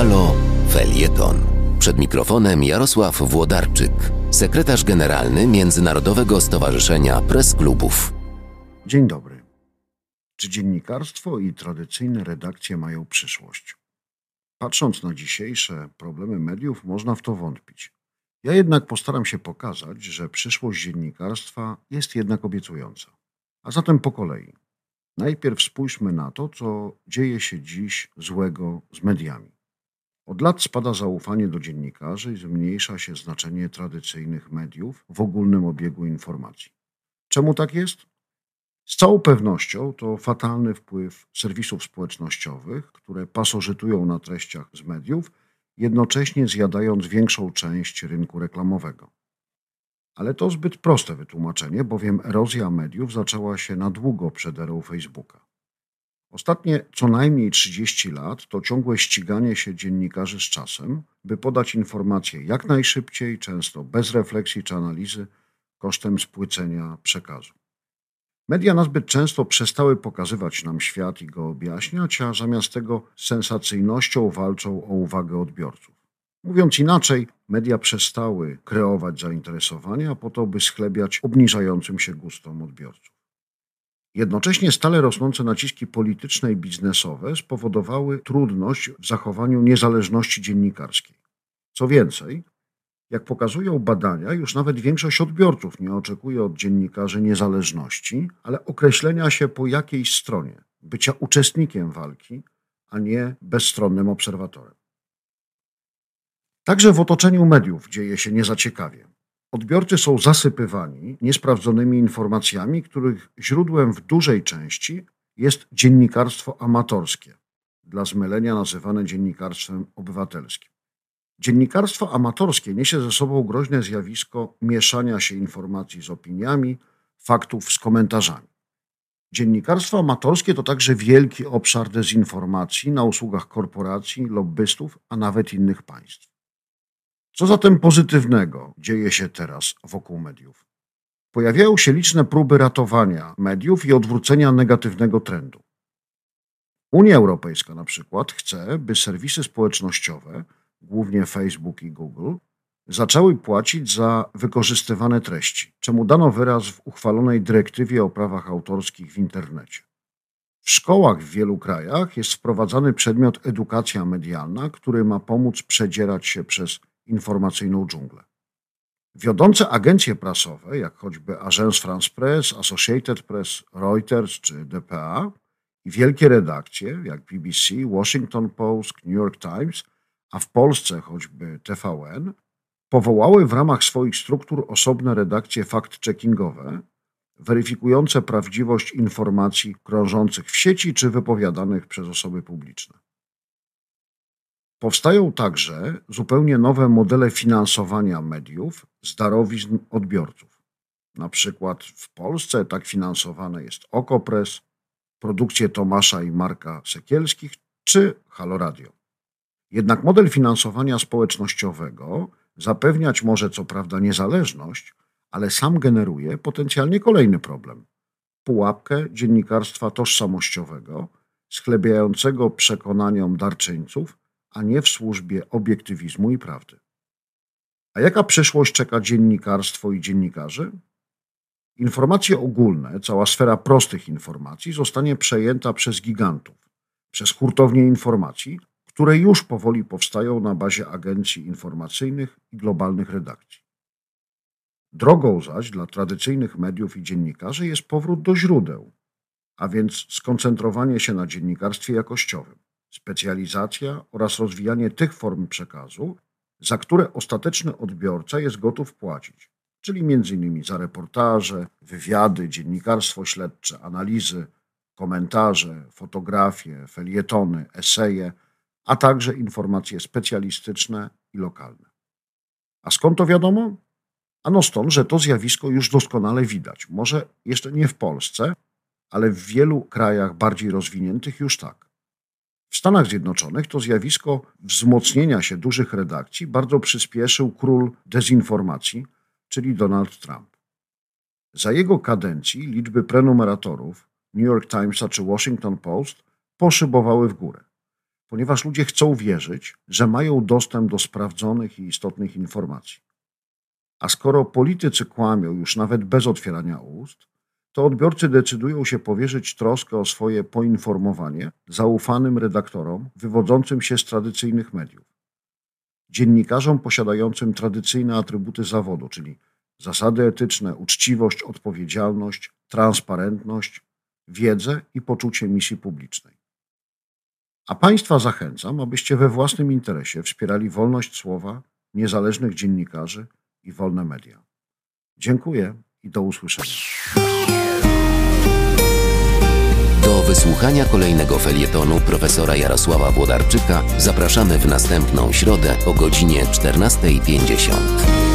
Halo Felieton. Przed mikrofonem Jarosław Włodarczyk, sekretarz generalny Międzynarodowego Stowarzyszenia Press Klubów. Dzień dobry. Czy dziennikarstwo i tradycyjne redakcje mają przyszłość? Patrząc na dzisiejsze problemy mediów, można w to wątpić. Ja jednak postaram się pokazać, że przyszłość dziennikarstwa jest jednak obiecująca. A zatem po kolei. Najpierw spójrzmy na to, co dzieje się dziś złego z mediami. Od lat spada zaufanie do dziennikarzy i zmniejsza się znaczenie tradycyjnych mediów w ogólnym obiegu informacji. Czemu tak jest? Z całą pewnością to fatalny wpływ serwisów społecznościowych, które pasożytują na treściach z mediów, jednocześnie zjadając większą część rynku reklamowego. Ale to zbyt proste wytłumaczenie, bowiem erozja mediów zaczęła się na długo przed erą Facebooka. Ostatnie co najmniej 30 lat to ciągłe ściganie się dziennikarzy z czasem, by podać informacje jak najszybciej, często bez refleksji czy analizy, kosztem spłycenia przekazu. Media nazbyt często przestały pokazywać nam świat i go objaśniać, a zamiast tego z sensacyjnością walczą o uwagę odbiorców. Mówiąc inaczej, media przestały kreować zainteresowania po to, by schlebiać obniżającym się gustom odbiorców. Jednocześnie stale rosnące naciski polityczne i biznesowe spowodowały trudność w zachowaniu niezależności dziennikarskiej. Co więcej, jak pokazują badania, już nawet większość odbiorców nie oczekuje od dziennikarzy niezależności, ale określenia się po jakiejś stronie, bycia uczestnikiem walki, a nie bezstronnym obserwatorem. Także w otoczeniu mediów dzieje się niezaciekawie. Odbiorcy są zasypywani niesprawdzonymi informacjami, których źródłem w dużej części jest dziennikarstwo amatorskie, dla zmylenia nazywane dziennikarstwem obywatelskim. Dziennikarstwo amatorskie niesie ze sobą groźne zjawisko mieszania się informacji z opiniami, faktów z komentarzami. Dziennikarstwo amatorskie to także wielki obszar dezinformacji na usługach korporacji, lobbystów, a nawet innych państw. Co zatem pozytywnego dzieje się teraz wokół mediów? Pojawiają się liczne próby ratowania mediów i odwrócenia negatywnego trendu. Unia Europejska na przykład chce, by serwisy społecznościowe, głównie Facebook i Google, zaczęły płacić za wykorzystywane treści, czemu dano wyraz w uchwalonej dyrektywie o prawach autorskich w internecie. W szkołach w wielu krajach jest wprowadzany przedmiot edukacja medialna, który ma pomóc przedzierać się przez informacyjną dżunglę. Wiodące agencje prasowe, jak choćby Agence France Press, Associated Press, Reuters czy DPA, i wielkie redakcje, jak BBC, Washington Post, New York Times, a w Polsce choćby TVN, powołały w ramach swoich struktur osobne redakcje fact-checkingowe, weryfikujące prawdziwość informacji krążących w sieci czy wypowiadanych przez osoby publiczne. Powstają także zupełnie nowe modele finansowania mediów z darowizn odbiorców. Na przykład w Polsce tak finansowane jest Okopres, produkcje Tomasza i Marka Sekielskich czy Halo Radio. Jednak model finansowania społecznościowego zapewniać może co prawda niezależność, ale sam generuje potencjalnie kolejny problem. Pułapkę dziennikarstwa tożsamościowego, schlebiającego przekonaniom darczyńców a nie w służbie obiektywizmu i prawdy. A jaka przyszłość czeka dziennikarstwo i dziennikarzy? Informacje ogólne, cała sfera prostych informacji zostanie przejęta przez gigantów, przez hurtownie informacji, które już powoli powstają na bazie agencji informacyjnych i globalnych redakcji. Drogą zaś dla tradycyjnych mediów i dziennikarzy jest powrót do źródeł, a więc skoncentrowanie się na dziennikarstwie jakościowym specjalizacja oraz rozwijanie tych form przekazu, za które ostateczny odbiorca jest gotów płacić, czyli m.in. za reportaże, wywiady, dziennikarstwo śledcze, analizy, komentarze, fotografie, felietony, eseje, a także informacje specjalistyczne i lokalne. A skąd to wiadomo? Ano stąd, że to zjawisko już doskonale widać. Może jeszcze nie w Polsce, ale w wielu krajach bardziej rozwiniętych już tak. W Stanach Zjednoczonych to zjawisko wzmocnienia się dużych redakcji bardzo przyspieszył król dezinformacji, czyli Donald Trump. Za jego kadencji liczby prenumeratorów New York Timesa czy Washington Post poszybowały w górę. ponieważ ludzie chcą wierzyć, że mają dostęp do sprawdzonych i istotnych informacji. A skoro politycy kłamią już nawet bez otwierania ust, to odbiorcy decydują się powierzyć troskę o swoje poinformowanie zaufanym redaktorom wywodzącym się z tradycyjnych mediów. Dziennikarzom posiadającym tradycyjne atrybuty zawodu, czyli zasady etyczne, uczciwość, odpowiedzialność, transparentność, wiedzę i poczucie misji publicznej. A Państwa zachęcam, abyście we własnym interesie wspierali wolność słowa, niezależnych dziennikarzy i wolne media. Dziękuję i do usłyszenia. Do wysłuchania kolejnego felietonu profesora Jarosława Włodarczyka zapraszamy w następną środę o godzinie 14.50.